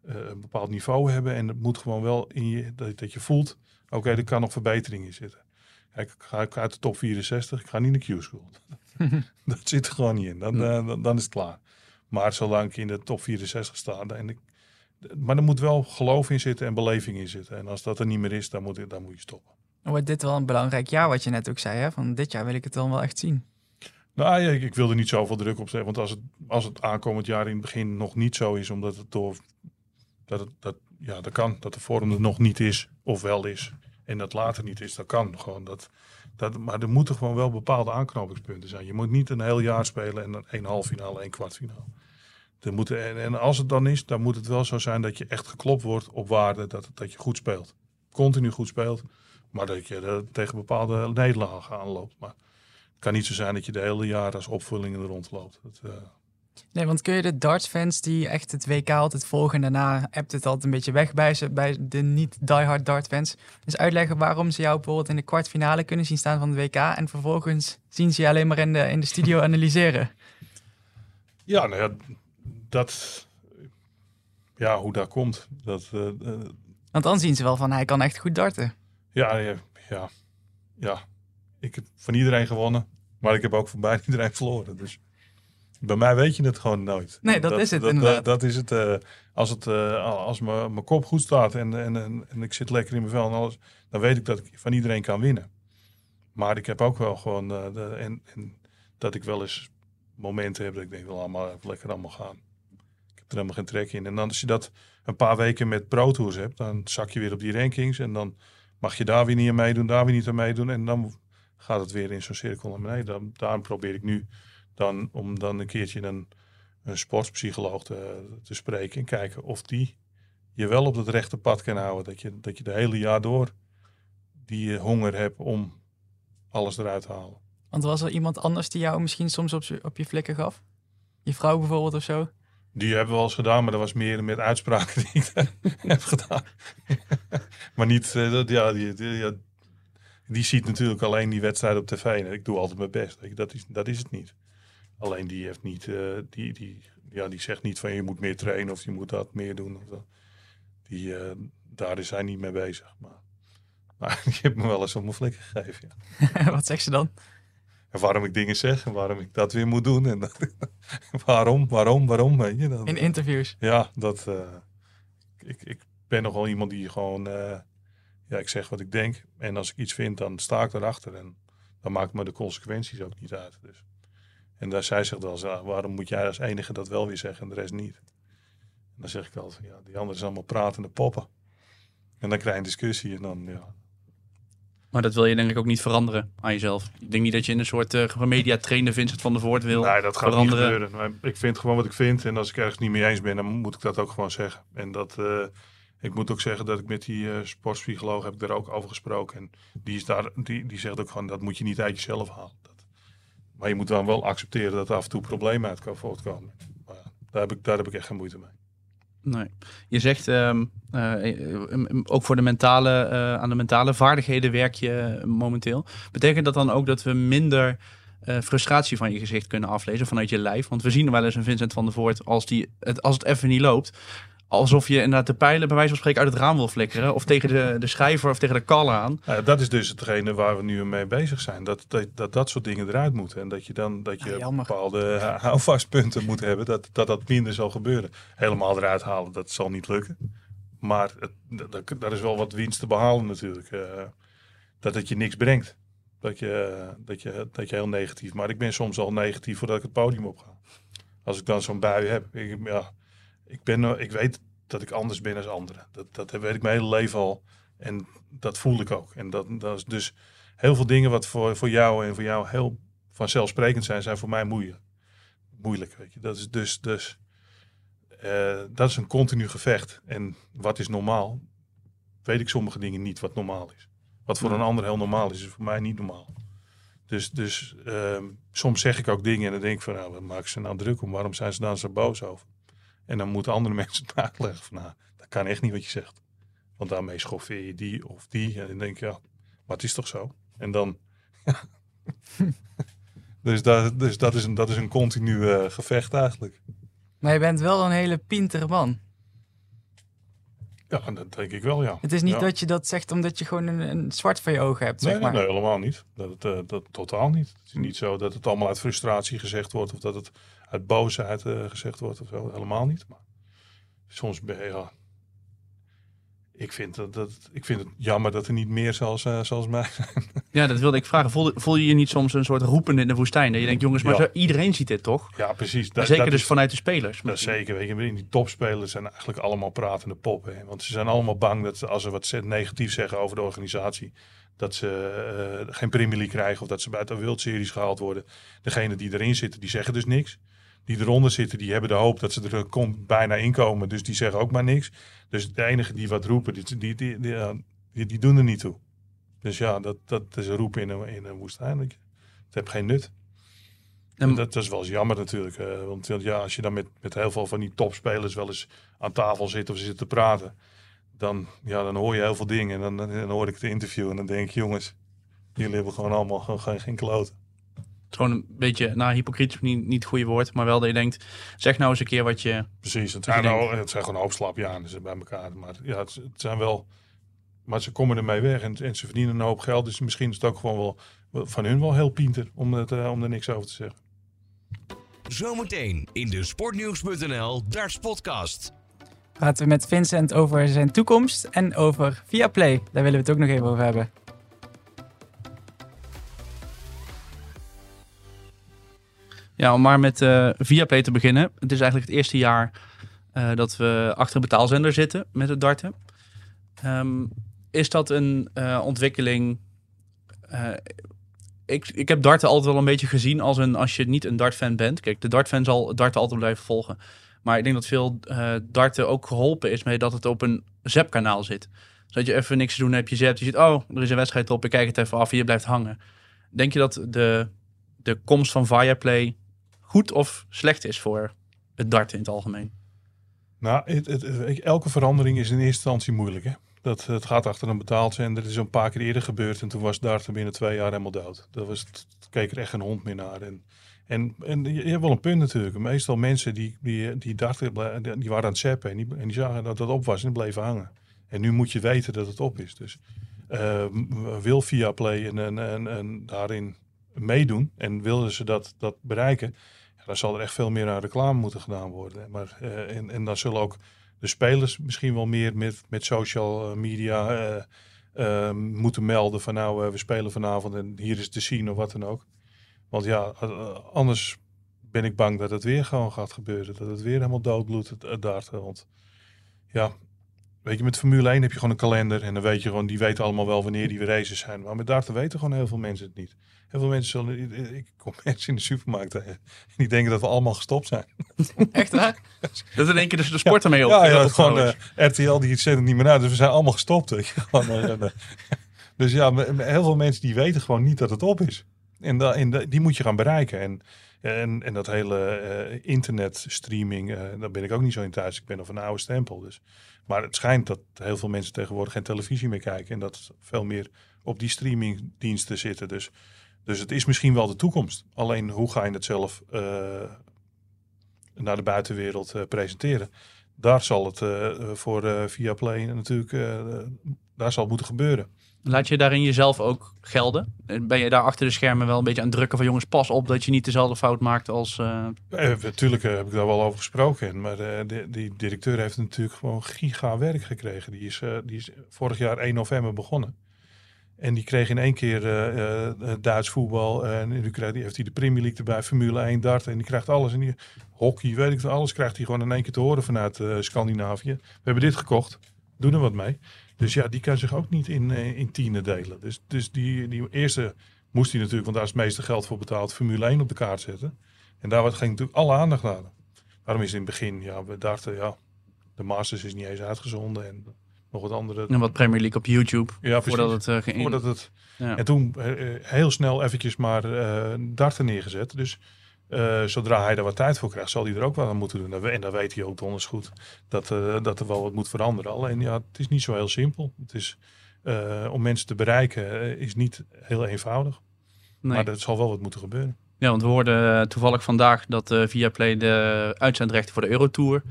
een bepaald niveau hebben. En het moet gewoon wel in je, dat, dat je voelt, oké, er kan nog verbetering in zitten. Kijk, ik ga ik uit de top 64, ik ga niet naar Q-school. dat zit er gewoon niet in. Dan, dan, dan is het klaar. Maar zolang ik in de top 64 sta, en ik, maar er moet wel geloof in zitten en beleving in zitten. En als dat er niet meer is, dan moet, dan moet je stoppen. Wordt dit wel een belangrijk jaar, wat je net ook zei. Hè? Van dit jaar wil ik het dan wel echt zien. Nou ja, ik, wil er niet zoveel druk op zetten. Want als het, als het aankomend jaar in het begin nog niet zo is, omdat het door. Dat, dat, ja, dat kan. Dat de vorm er nog niet is, of wel is. En dat later niet is, dat kan gewoon. Dat, dat, maar er moeten gewoon wel bepaalde aanknopingspunten zijn. Je moet niet een heel jaar spelen en één half finale, één kwartfinale. Er moeten, en, en als het dan is, dan moet het wel zo zijn dat je echt geklopt wordt op waarde dat, dat je goed speelt. Continu goed speelt, maar dat je er tegen bepaalde nederlagen aanloopt. Maar het kan niet zo zijn dat je de hele jaar als opvulling er rondloopt. Dat, eh, Nee, want kun je de dartsfans die echt het WK altijd volgen en daarna hebt het altijd een beetje weg bij, ze, bij de niet-diehard dartfans, dus uitleggen waarom ze jou bijvoorbeeld in de kwartfinale kunnen zien staan van de WK en vervolgens zien ze je alleen maar in de, in de studio analyseren. ja, nou ja, dat. Ja, hoe dat komt. Dat, eh, eh, Want dan zien ze wel van hij kan echt goed darten. Ja, ja, ja, ja. Ik heb van iedereen gewonnen, maar ik heb ook van bijna iedereen verloren. Dus bij mij weet je het gewoon nooit. Nee, dat is het dat, is het. eh, als het, eh, als mijn kop goed staat en, en, en, en ik zit lekker in mijn vel en alles, dan weet ik dat ik van iedereen kan winnen. Maar ik heb ook wel gewoon eh, de, en, en dat ik wel eens momenten heb dat ik denk, wel allemaal even lekker allemaal gaan. Ik heb er helemaal geen trek in. En dan als je dat een paar weken met Pro Tours hebt, dan zak je weer op die rankings en dan mag je daar weer niet aan meedoen, daar weer niet aan meedoen en dan gaat het weer in zo'n cirkel naar beneden. Dan, daarom probeer ik nu dan om dan een keertje een, een sportpsycholoog te, te spreken en kijken of die je wel op het rechte pad kan houden. Dat je, dat je de hele jaar door die eh, honger hebt om alles eruit te halen. Want was er iemand anders die jou misschien soms op, op je flikken gaf? Je vrouw bijvoorbeeld of zo? Die hebben we wel eens gedaan, maar dat was meer met uitspraken die ik heb gedaan. maar niet, eh, dat, ja, die, die, ziet natuurlijk alleen die wedstrijd op tv. En ik doe altijd mijn best. Dat is, dat is het niet. Alleen die heeft niet, eh, die, die, ja, die zegt niet van je moet meer trainen of je moet dat meer doen. Of. Die, eh, daar is hij niet mee bezig. Maar, maar die heeft me wel eens op mijn flikken gegeven. Ja. wat zegt ze dan? En waarom ik dingen zeg en waarom ik dat weer moet doen. En dat, waarom, waarom, waarom, weet je. Dat, In interviews. ja, dat... eh, ik, ik ben nogal iemand die gewoon... eh, ja, ik zeg wat ik denk. En als ik iets vind, dan sta ik erachter. En dan maakt me de consequenties ook niet uit. Dus. En daar zij zegt wel, ja, waarom moet jij als enige dat wel weer zeggen en de rest niet? En dan zeg ik altijd, ja, die anderen zijn allemaal pratende poppen. En dan krijg je een discussie en dan, ja, Maar dat wil je denk ik ook niet veranderen aan jezelf. Ik denk niet dat je in een soort uh, media trainer Vincent van der Voort wil Nee, dat gaat veranderen. niet gebeuren. Maar ik vind gewoon wat ik vind. En als ik ergens niet mee eens ben, dan moet ik dat ook gewoon zeggen. En dat, eh, ik moet ook zeggen dat ik met die eh sportpsycholoog heb ik daar ook over gesproken. En die, is daar, die, die zegt ook gewoon, dat moet je niet uit jezelf halen. Dat, maar je moet dan wel accepteren dat er af en toe problemen uit kan voortkomen. Maar daar, heb ik, daar heb ik echt geen moeite mee. Nee. Je zegt ehm, eh, eh, ook voor de mentale, eh, aan de mentale vaardigheden werk je momenteel. Betekent dat dan ook dat we minder frustratie van je gezicht kunnen aflezen vanuit je lijf? Want we zien wel eens een Vincent van der Voort als, die, het, als het even niet loopt. Alsof je inderdaad de pijlen bij wijze van spreken uit het raam wil flikkeren. Of tegen de, de schrijver of tegen de kaller aan. Nou ja, dat is dus hetgene waar we nu mee bezig zijn. Dat dat, dat dat soort dingen eruit moeten. En dat je dan dat je Ah, bepaalde hou- houvastpunten moet hebben. Dat, dat dat minder zal gebeuren. Helemaal eruit halen, dat zal niet lukken. Maar het, dat, dat- daar is wel wat winst te behalen natuurlijk. eh, dat het je niks brengt. Dat je, dat, je, dat je heel negatief. Maar ik ben soms al negatief voordat ik het podium op ga. Als ik dan zo'n bui heb. Ik, ja, ik, ben, eh, ik weet dat ik anders ben dan anderen. Dat, dat weet ik mijn hele leven al. En dat voel ik ook. En dat, dat is dus heel veel dingen wat voor, voor jou en voor jou heel vanzelfsprekend zijn, zijn voor mij moeilijk. Moeilijk, weet je. Dat is dus, dus eh, dat is een continu gevecht. En wat is normaal? Weet ik sommige dingen niet wat normaal is. Wat voor een ander heel normaal is, is voor mij niet normaal. Dus, dus ehm, soms zeg ik ook dingen en dan denk ik van, nou, wat maken ze nou druk om? Waarom zijn ze dan zo boos over? En dan moeten andere mensen het uitleggen van, nou, dat kan echt niet wat je zegt. Want daarmee schoffeer je die of die. En dan denk ik, ja, maar het is toch zo? En dan... dus dat, dus dat, is een, dat is een continu eh, gevecht eigenlijk. Maar je bent wel een hele pintere man. Ja, dat denk ik wel, ja. Het is niet Ja. dat je dat zegt omdat je gewoon een, een zwart voor je ogen hebt, Nee, zeg maar. nee, nee, helemaal niet. Dat, eh, dat totaal niet. Het is niet zo dat het allemaal uit frustratie gezegd wordt of dat het uit boosheid eh, gezegd wordt of zo. Helemaal niet. Maar soms ben je, ja. Ik vind, dat, dat, ik vind het jammer dat er niet meer zoals, eh, zoals mij zijn. Ja, dat wilde ik vragen. Voel, voel je je niet soms een soort roepen in de woestijn? Dat je denkt, jongens, maar Ja. iedereen ziet dit toch? Ja, precies. Dat, Zeker dat dus is- vanuit de spelers. Dat zeker. Weet je, in die topspelers zijn eigenlijk allemaal pratende poppen. hè. Want ze zijn allemaal bang dat als ze wat negatief zeggen over de organisatie, dat ze eh, geen Premier League krijgen of dat ze buiten de World Series gehaald worden. Degene die erin zitten, die zeggen dus niks. Die eronder zitten, die hebben de hoop dat ze er eh, bijna inkomen. Dus die zeggen ook maar niks. Dus de enige die wat roepen, die, die, die, die, ja, die, die doen er niet toe. Dus ja, dat, dat is een roep in een, in een woestijn. Het heeft geen nut. En- dat, dat is wel eens jammer natuurlijk. eh, want ja, als je dan met, met heel veel van die topspelers wel eens aan tafel zit of ze zitten te praten. Dan, ja, dan hoor je heel veel dingen. En dan, dan, dan hoor ik het interview en dan denk ik, jongens, jullie hebben gewoon allemaal gewoon geen, geen kloten. Gewoon een beetje, nou hypocriet is niet, niet het goede woord, maar wel dat je denkt, zeg nou eens een keer wat je... Precies, het zijn, het zijn gewoon een hoop bij elkaar. Maar ja, het, het zijn wel... Maar ze komen ermee weg en, en ze verdienen een hoop geld. Dus misschien is het ook gewoon wel wel van hun wel heel pinter om, het, eh, om er niks over te zeggen. Zometeen in de sportnieuws.nl Darts podcast. Praten we met Vincent over zijn toekomst en over Viaplay. Daar willen we het ook nog even over hebben. Ja, om maar met eh Viaplay te beginnen. Het is eigenlijk het eerste jaar eh, dat we achter een betaalzender zitten met het darten. Ehm, is dat een eh, ontwikkeling... ik, ik heb darten altijd wel een beetje gezien als een... als je niet een dartfan bent. Kijk, de dartfan zal darten altijd blijven volgen. Maar ik denk dat veel darten ook geholpen is mee dat het op een ZEP-kanaal zit. Zodat je even niks te doen hebt, je zet, je ziet, oh, er is een wedstrijd op, ik kijk het even af en je blijft hangen. Denk je dat de, de komst van Viaplay goed of slecht is voor het darten in het algemeen? Nou, het, elke verandering is in eerste instantie moeilijk. Hè? Dat, het gaat achter een betaalzender. Dat is een paar keer eerder gebeurd. En toen was Darten binnen twee jaar helemaal dood. Dat was, keek er echt een hond meer naar. En, en, en je hebt wel een punt natuurlijk. Meestal mensen die, die, die darten, die waren aan het zappen. En die, en die zagen dat het op was en die bleven hangen. En nu moet je weten dat het op is. Dus eh, wil Viaplay en, en, en, en daarin meedoen en willen ze dat, dat bereiken, dan zal er echt veel meer aan reclame moeten gedaan worden. Maar, eh, en, en dan zullen ook de spelers misschien wel meer met, met social media eh, eh, moeten melden van nou, we spelen vanavond en hier is te zien of wat dan ook. Want ja, anders ben ik bang dat het weer gewoon gaat gebeuren. Dat het weer helemaal doodbloedt, het, darten. Want ja, weet je, met Formule 1 heb je gewoon een kalender. En dan weet je gewoon, die weten allemaal wel wanneer die races zijn. Maar met darten weten gewoon heel veel mensen het niet. Heel veel mensen zullen, ik kom mensen in de supermarkt tegen. Die denken dat we allemaal gestopt zijn. Echt waar? Dat in één keer dus de sport ermee op. Ja, ja, gewoon uh, eh, RTL die zet het niet meer uit. Dus we zijn allemaal gestopt. Gewoon, uh, dus ja, heel veel mensen die weten gewoon niet dat het op is. En, da, en die moet je gaan bereiken. En en, en dat hele uh, internetstreaming, daar ben ik ook niet zo in thuis. Ik ben of een oude stempel. Dus. Maar het schijnt dat heel veel mensen tegenwoordig geen televisie meer kijken. En dat veel meer op die streamingdiensten zitten. Dus, dus het is misschien wel de toekomst. Alleen hoe ga je het zelf uh, naar de buitenwereld presenteren? Daar zal het voor Viaplay natuurlijk, daar zal moeten gebeuren. Laat je daarin jezelf ook gelden? Ben je daar achter de schermen wel een beetje aan het drukken van jongens, pas op dat je niet dezelfde fout maakt als... Natuurlijk heb ik daar wel over gesproken. Maar die directeur heeft natuurlijk gewoon giga werk gekregen. Die is, die is vorig jaar 1 november begonnen. En die kreeg in één keer Duits voetbal. En nu krijgt, heeft hij de Premier League erbij, Formule 1, dart. En die krijgt alles. En die, hockey, weet ik het, alles krijgt hij gewoon in één keer te horen vanuit Scandinavië. We hebben dit gekocht. Doe er wat mee. Dus ja, die kan zich ook niet in, uh, in tienen delen. Dus, dus die, die eerste moest hij natuurlijk, want daar is het meeste geld voor betaald, Formule 1 op de kaart zetten. En daar ging natuurlijk alle aandacht naar. Daarom is in het begin, ja, we dachten, ja, de Masters is niet eens uitgezonden en nog wat andere. En wat Premier League op YouTube. Ja, voordat het uh, ging. Voordat het. Ja. En toen uh, heel snel eventjes maar uh, darten neergezet. Dus uh, zodra hij er wat tijd voor krijgt, zal hij er ook wel aan moeten doen. En dan weet hij ook donders goed dat, uh, dat er wel wat moet veranderen. Alleen ja, het is niet zo heel simpel. Het is, uh, om mensen te bereiken is niet heel eenvoudig. Nee. Maar er zal wel wat moeten gebeuren. Ja, want we hoorden toevallig vandaag dat Viaplay de uitzendrechten voor de Eurotour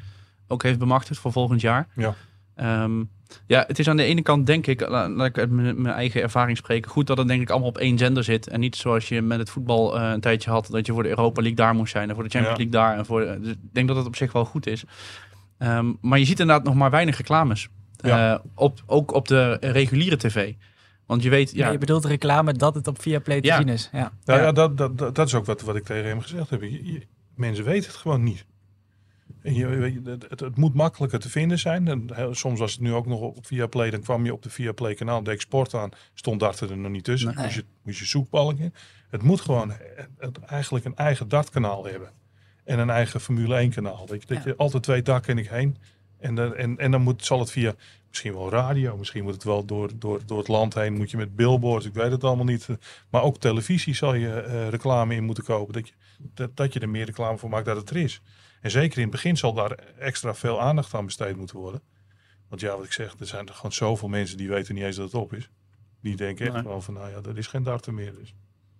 ook heeft bemachtigd voor volgend jaar. Ja. Um, ja, het is aan de ene kant denk ik, laat ik uit mijn eigen ervaring spreken, goed dat het denk ik allemaal op één zender zit. En niet zoals je met het voetbal uh, een tijdje had, dat je voor de Europa League daar moest zijn en voor de Champions League daar. En voor, dus ik denk dat het op zich wel goed is. Um, maar je ziet inderdaad nog maar weinig reclames. Ja. Uh, op, ook op de reguliere tv. Want je weet... Ja, ja je bedoelt reclame dat het op Viaplay te ja. zien is. Ja, ja, ja. dat, dat, dat, dat, is ook wat, wat ik tegen hem gezegd heb. Je, je, mensen weten het gewoon niet. Je, het, het, moet makkelijker te vinden zijn. En soms was het nu ook nog op Viaplay. Dan kwam je op de Viaplay kanaal, de export aan. Stond dachten er nog niet tussen. Nee. Moest, je, moest je zoekbalk in. Het moet gewoon het, eigenlijk een eigen dartkanaal hebben. En een eigen Formule 1 kanaal. Dat je, dat je altijd twee dakken ik heen. En, dan, en, en dan moet, zal het via misschien wel radio. Misschien moet het wel door, door, door het land heen. Moet je met billboards. Ik weet het allemaal niet. Maar ook televisie zal je uh, reclame in moeten kopen. Dat je, dat, dat je er meer reclame voor maakt dat het er is. En zeker in het begin zal daar extra veel aandacht aan besteed moeten worden. Want ja, wat ik zeg, er zijn er gewoon zoveel mensen die weten niet eens dat het op is. Die denken echt nee. van, nou ja, er is geen darten meer. Dus.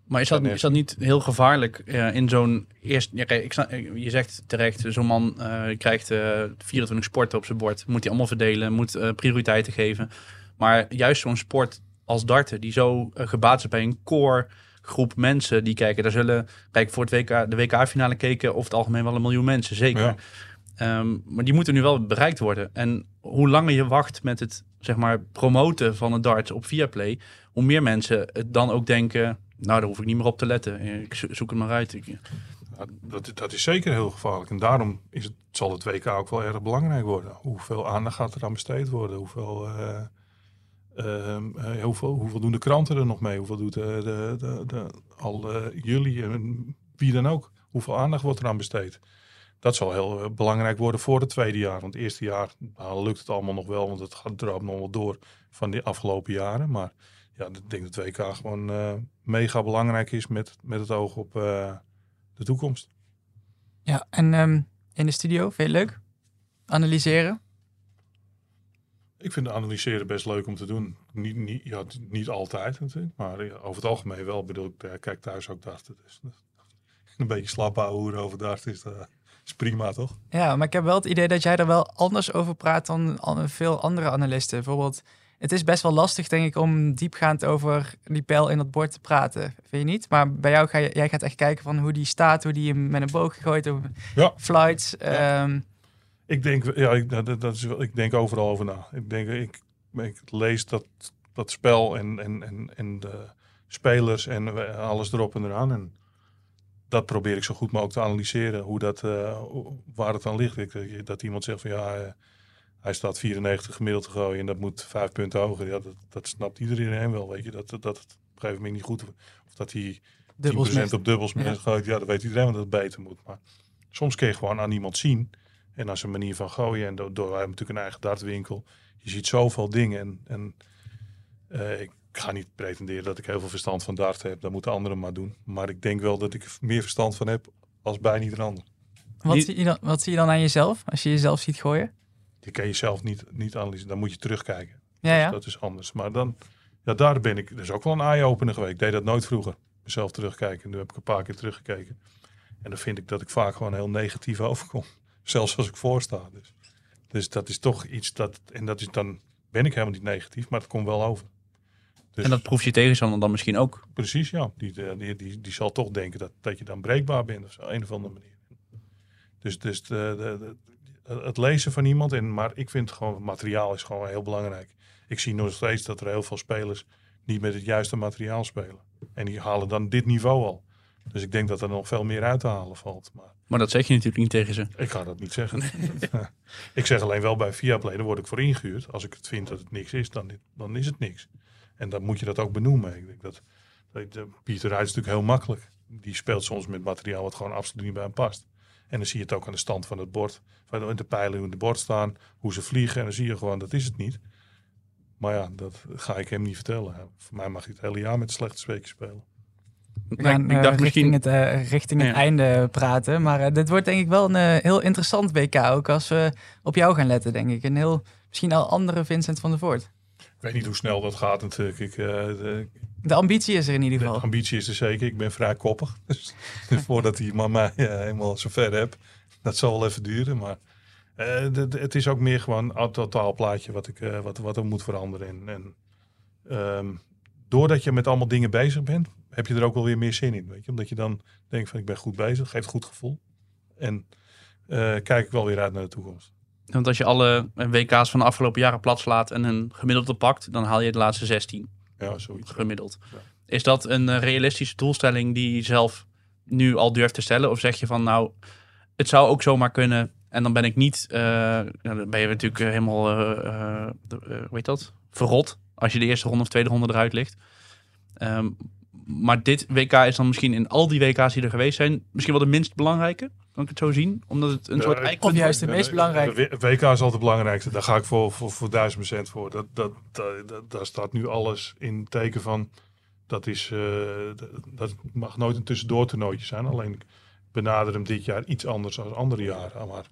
Maar is dat, is dat niet heel gevaarlijk uh, in zo'n eerst? Ja, ik, je zegt terecht, zo'n man uh, krijgt uh, 24 sporten op zijn bord. Moet hij allemaal verdelen, moet prioriteiten geven. Maar juist zo'n sport als darten, die zo gebaat is bij een core groep mensen die kijken. Daar zullen, kijk, voor het WK, de WK-finale keken over het algemeen wel een miljoen mensen, zeker. Ja. Um, maar die moeten nu wel bereikt worden. En hoe langer je wacht met het zeg maar, promoten van het darts op Viaplay, hoe meer mensen het dan ook denken, nou, daar hoef ik niet meer op te letten. Ik zoek het maar uit. Dat, dat is zeker heel gevaarlijk. En daarom is het, zal het WK ook wel erg belangrijk worden. Hoeveel aandacht gaat er aan besteed worden? Hoeveel... Uh, hoeveel, hoeveel doen de kranten er nog mee? Hoeveel doet de, de, de, de al uh, jullie en wie dan ook? Hoeveel aandacht wordt er aan besteed? Dat zal heel belangrijk worden voor het tweede jaar. Want het eerste jaar nou, lukt het allemaal nog wel, want het gaat er nog wel door van de afgelopen jaren. Maar ja, ik denk dat WK gewoon mega belangrijk is met, met het oog op de toekomst. Ja, en um, in de studio, veel leuk? Analyseren? Ik vind analyseren best leuk om te doen. Niet, niet, ja, niet altijd natuurlijk, maar over het algemeen wel. Ik bedoel, ik kijk thuis ook darten. Dus een beetje slap houden over darten is, uh, is prima, toch? Ja, maar ik heb wel het idee dat jij er wel anders over praat dan veel andere analisten. Bijvoorbeeld het is best wel lastig, denk ik, om diepgaand over die pijl in dat bord te praten. Vind je niet? Maar bij jou ga je, jij gaat echt kijken van hoe die staat, hoe die hem met een boog gegooid, Ja. flights. Ja. ehm, Ik denk, ja, ik, dat, dat is, ik denk overal over na. Ik denk, ik, ik lees dat, dat spel en, en, en, en de spelers en we- alles erop en eraan. En dat probeer ik zo goed mogelijk te analyseren. Hoe dat, eh, waar het aan ligt. Ik, dat iemand zegt van ja, eh, hij staat 94 gemiddeld te gooien en dat moet vijf punten hoger. Ja, dat, dat snapt iedereen wel. Weet je, dat, dat het op een gegeven moment niet goed Of dat hij 10% dubbels met. op dubbels Ja. gooit. Ja, dat weet iedereen dat het beter moet. Maar soms kun je gewoon aan iemand zien. En aan zijn manier van gooien. En door, door wij hebben natuurlijk een eigen dartwinkel. Je ziet zoveel dingen. En, en eh, ik ga niet pretenderen dat ik heel veel verstand van dart heb. Dat moeten anderen maar doen. Maar ik denk wel dat ik er meer verstand van heb als bijna ieder ander. Wat, Niet- zie je dan, wat zie je dan aan jezelf als je jezelf ziet gooien? Je kan jezelf niet, niet analyseren. Dan moet je terugkijken. Ja, ja. Dat is anders. Maar dan, ja, daar ben ik. Dat is ook wel een eye-opener geweest. Ik deed dat nooit vroeger. Mezelf terugkijken. Nu heb ik een paar keer teruggekeken. En dan vind ik dat ik vaak gewoon heel negatief overkom. Zelfs als ik voorsta. Dus, dus dat is toch iets dat. En dat is dan. Ben ik helemaal niet negatief, maar het komt wel over. Dus En dat proef je tegenstander dan misschien ook. precies, ja. Die, eh, die, die, die zal toch denken dat, dat je dan breekbaar bent of zo. Een of andere manier. Dus, dus de, de, de- het lezen van iemand. En, maar ik vind gewoon, materiaal is gewoon heel belangrijk. Ik zie nog steeds dat er heel veel spelers niet met het juiste materiaal spelen. En die halen dan dit niveau al. Dus ik denk dat er nog veel meer uit te halen valt. Maar Maar dat zeg je natuurlijk niet tegen ze. ik ga dat niet zeggen. ik zeg alleen wel bij Viaplay, daar word ik voor ingehuurd. Als ik het vind dat het niks is, dan, dan is het niks. En dan moet je dat ook benoemen. Ik denk dat, dat Pieter Ruijs is natuurlijk heel makkelijk. Die speelt soms met materiaal wat gewoon absoluut niet bij hem past. En dan zie je het ook aan de stand van het bord. Van de pijlen hoe in het bord staan, hoe ze vliegen. En dan zie je gewoon, dat is het niet. Maar ja, dat ga ik hem niet vertellen. Voor mij mag hij het hele jaar met slechte speekjes spelen. We Maar gaan ik, eh, ik dacht richting, misschien... het, eh, richting het Ja. einde praten. Maar eh, dit wordt denk ik wel een heel interessant WK. Ook als we op jou gaan letten, denk ik. Een heel, misschien al andere Vincent van der Voort. Ik weet niet hoe snel dat gaat natuurlijk. Ik, eh, de, De ambitie is er in ieder De geval. ambitie is er zeker. Ik ben vrij koppig. Dus, dus voordat die man mij eh, helemaal zover heb, dat zal wel even duren. Maar eh, de- de- het is ook meer gewoon een totaal plaatje wat, ik, eh, wat, wat er moet veranderen. En, en ehm, doordat je met allemaal dingen bezig bent, heb je er ook wel weer meer zin in. Weet je? Omdat je dan denkt van ik ben goed bezig, geeft goed gevoel. En eh, kijk ik wel weer uit naar de toekomst. Want als je alle WK's van de afgelopen jaren plat slaat en een gemiddelde pakt, dan haal je de laatste 16 Ja, zoiets. gemiddeld. Ja. Is dat een eh, realistische doelstelling die je zelf nu al durft te stellen? Of zeg je van nou, het zou ook zomaar kunnen en dan ben ik niet, eh, nou, dan ben je natuurlijk eh, helemaal, eh, eh, eh, hoe heet dat, verrot als je de eerste ronde of tweede ronde eruit ligt. Ehm, maar dit WK is dan misschien in al die WK's die er geweest zijn, misschien wel de minst belangrijke, kan ik het zo zien? Omdat het een Ja, soort eikpunt Of juist de meest belangrijke. De WK is altijd het belangrijkste. Daar ga ik voor, voor, voor duizend procent voor. Dat, dat, dat, dat- daar staat nu alles in teken van. Dat, is, eh, dat, dat mag nooit een tussendoor toernooitje zijn. Alleen ik benader hem dit jaar iets anders dan andere jaren. Maar,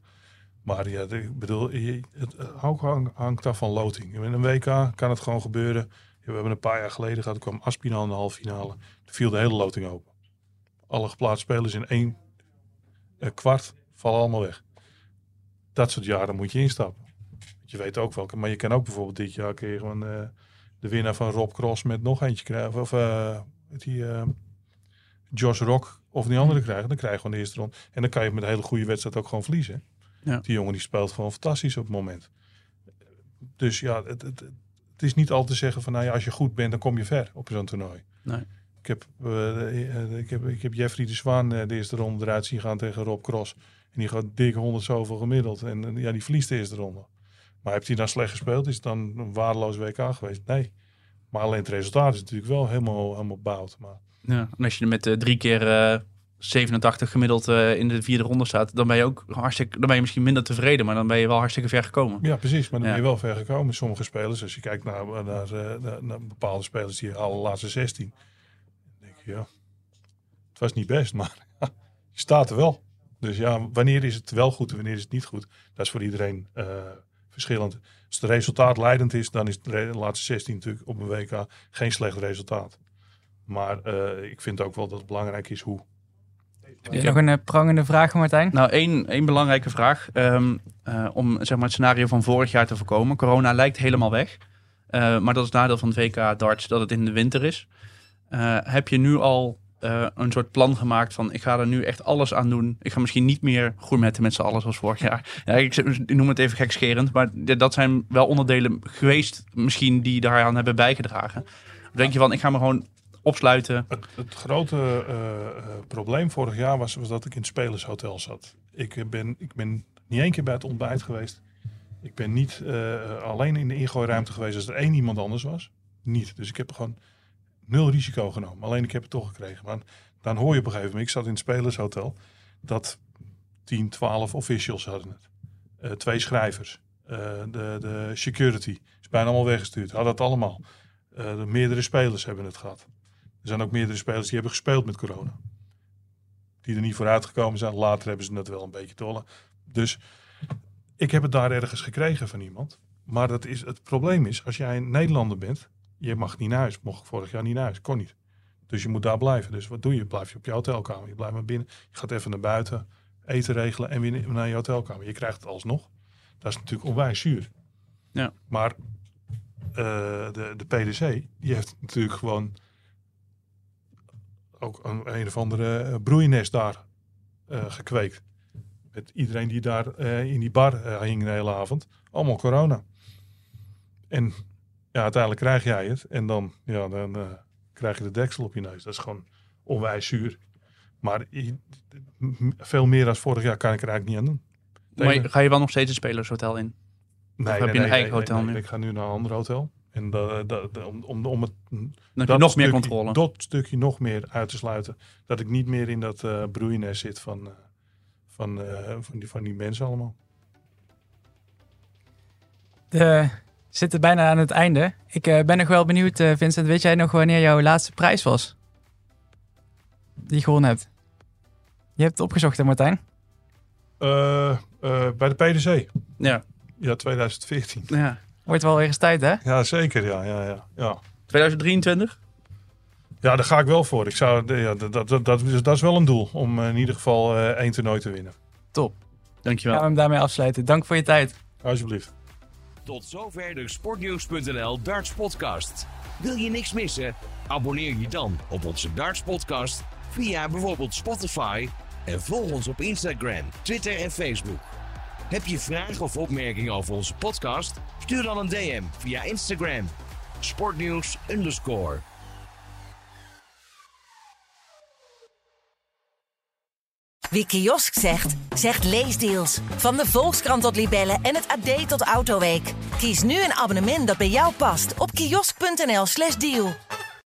maar ja, ik bedoel, het ook hang- hangt af van loting. In een WK kan het gewoon gebeuren. We hebben een paar jaar geleden gehad, kwam Aspinal in de halve finale. Toen viel de hele loting open. Alle geplaatste spelers in één eh, kwart vallen allemaal weg dat soort jaren moet je instappen. Je weet ook welke, maar je kan ook bijvoorbeeld dit jaar je gewoon eh, de winnaar van Rob Cross met nog eentje krijgen. Of eh, die eh, Josh Rock of die andere krijgen. Dan krijg je gewoon de eerste rond. En dan kan je met een hele goede wedstrijd ook gewoon verliezen. Ja. Die jongen die speelt gewoon fantastisch op het moment. Dus ja, het, het, het is niet al te zeggen van nou ja, als je goed bent, dan kom je ver op zo'n toernooi. Nee. Ik heb, eh, eh, ik, heb, ik heb Jeffrey de Zwaan eh, de eerste ronde eruit zien gaan tegen Rob Cross. En die gaat dik 100 zoveel gemiddeld. En ja, die verliest de eerste ronde. Maar heeft hij dan slecht gespeeld? Is het dan een waardeloos WK geweest? Nee. Maar alleen het resultaat is natuurlijk wel helemaal, helemaal bout. Maar Ja, en als je met drie keer 87 gemiddeld eh, in de vierde ronde staat, dan ben je ook hartstikke, dan ben je misschien minder tevreden, maar dan ben je wel hartstikke ver gekomen. ja, precies. Maar dan Ja. ben je wel ver gekomen. Sommige spelers, als je kijkt naar, naar, eh, naar, naar bepaalde spelers die halen de laatste 16. Dan denk je, ja, het was niet best, maar je staat er wel. Dus ja, wanneer is het wel goed en wanneer is het niet goed? Dat is voor iedereen eh, verschillend. Als het resultaat leidend is, dan is de laatste 16 natuurlijk op een WK geen slecht resultaat. Maar eh, ik vind ook wel dat het belangrijk is hoe. Heb je nog een eh, prangende vraag, Martijn? Nou, één, één belangrijke vraag. ehm, eh, om zeg maar, het scenario van vorig jaar te voorkomen. Corona lijkt helemaal weg. Eh, maar dat is het nadeel van VK darts, dat het in de winter is. Heb je nu al een soort plan gemaakt van ik ga er nu echt alles aan doen. Ik ga misschien niet meer gourmetten met z'n allen zoals vorig jaar. Ja, ik, ik noem het even gekscherend, maar dat zijn wel onderdelen geweest misschien die daaraan hebben bijgedragen. Of denk je van ik ga me gewoon opsluiten. Het, grote eh, eh, probleem vorig jaar was, was dat ik in het spelershotel zat. Ik eh, ben, ik ben niet één keer bij het ontbijt geweest. Ik ben niet alleen in de ingooiruimte geweest als er één iemand anders was. Niet. Dus ik heb gewoon nul risico genomen. Alleen ik heb het toch gekregen. Maar dan hoor je op een gegeven moment, ik zat in het spelershotel, dat 10, 12 officials hadden het. Twee schrijvers. De, de security is bijna allemaal weggestuurd. Hadden het allemaal. De meerdere spelers hebben het gehad. Er zijn ook meerdere spelers die hebben gespeeld met corona. Die er niet vooruit gekomen zijn. Later hebben ze dat wel een beetje tollen. Dus ik heb het daar ergens gekregen van iemand. Maar dat is, het probleem is, als jij een Nederlander bent, je mag niet naar huis. Mocht ik vorig jaar niet naar huis, kon niet. Dus je moet daar blijven. Dus wat doe je? Blijf je op je hotelkamer. Je blijft maar binnen. Je gaat even naar buiten, eten regelen en weer naar je hotelkamer. Je krijgt het alsnog. Dat is natuurlijk onwijs zuur. Ja. Maar eh, de, de PDC, die heeft natuurlijk gewoon ook een, een of andere eh, broeinest daar eh, gekweekt. Met iedereen die daar eh, in die bar hing de hele avond. Allemaal corona. En ja, uiteindelijk krijg jij het. En dan, ja, dan krijg je de deksel op je neus. Dat is gewoon onwijs zuur. Maar veel meer dan vorig jaar kan ik er eigenlijk niet aan doen. Maar ga je wel nog steeds een spelershotel in? Nee, heb je een eigen hotel nu? Ik ga nu naar een ander hotel. En dat, om, om, om het Dan heb je dat nog meer stukje- controle. Dat stukje nog meer uit te sluiten. Dat ik niet meer in dat eh broeinest zit van, eh, van, eh, van, die, van die mensen allemaal. We zitten bijna aan het einde. Ik eh, ben nog wel benieuwd, eh, Vincent. Weet jij nog wanneer jouw laatste prijs was? Die je gewonnen hebt. Je hebt het opgezocht, hè, Martijn? Eh, eh, bij de PDC. Ja. Ja, 2014. ja. Wordt wel weer eens tijd, hè? Ja, zeker. Ja, ja, ja, ja. 2023? ja daar ga ik wel voor. Ik zou, ja, dat, dat, dat, dat, is, dat is wel een doel. Om eh, in ieder geval eh, één toernooi te winnen. Top. Dankjewel. Gaan we hem daarmee afsluiten. Dank voor je tijd. Alsjeblieft. Tot zover de Sportnieuws.nl Darts Podcast. Wil je niks missen? Abonneer je dan op onze Darts Podcast via bijvoorbeeld Spotify en volg ons op Instagram, Twitter en Facebook. Heb je vragen of opmerkingen over onze podcast? Stuur dan een DM via Instagram. Sportnieuws underscore. Wie kiosk zegt, zegt leesdeals. Van de Volkskrant tot Libellen en het AD tot Autoweek. Kies nu een abonnement dat bij jou past op kiosk.nl/slash deal.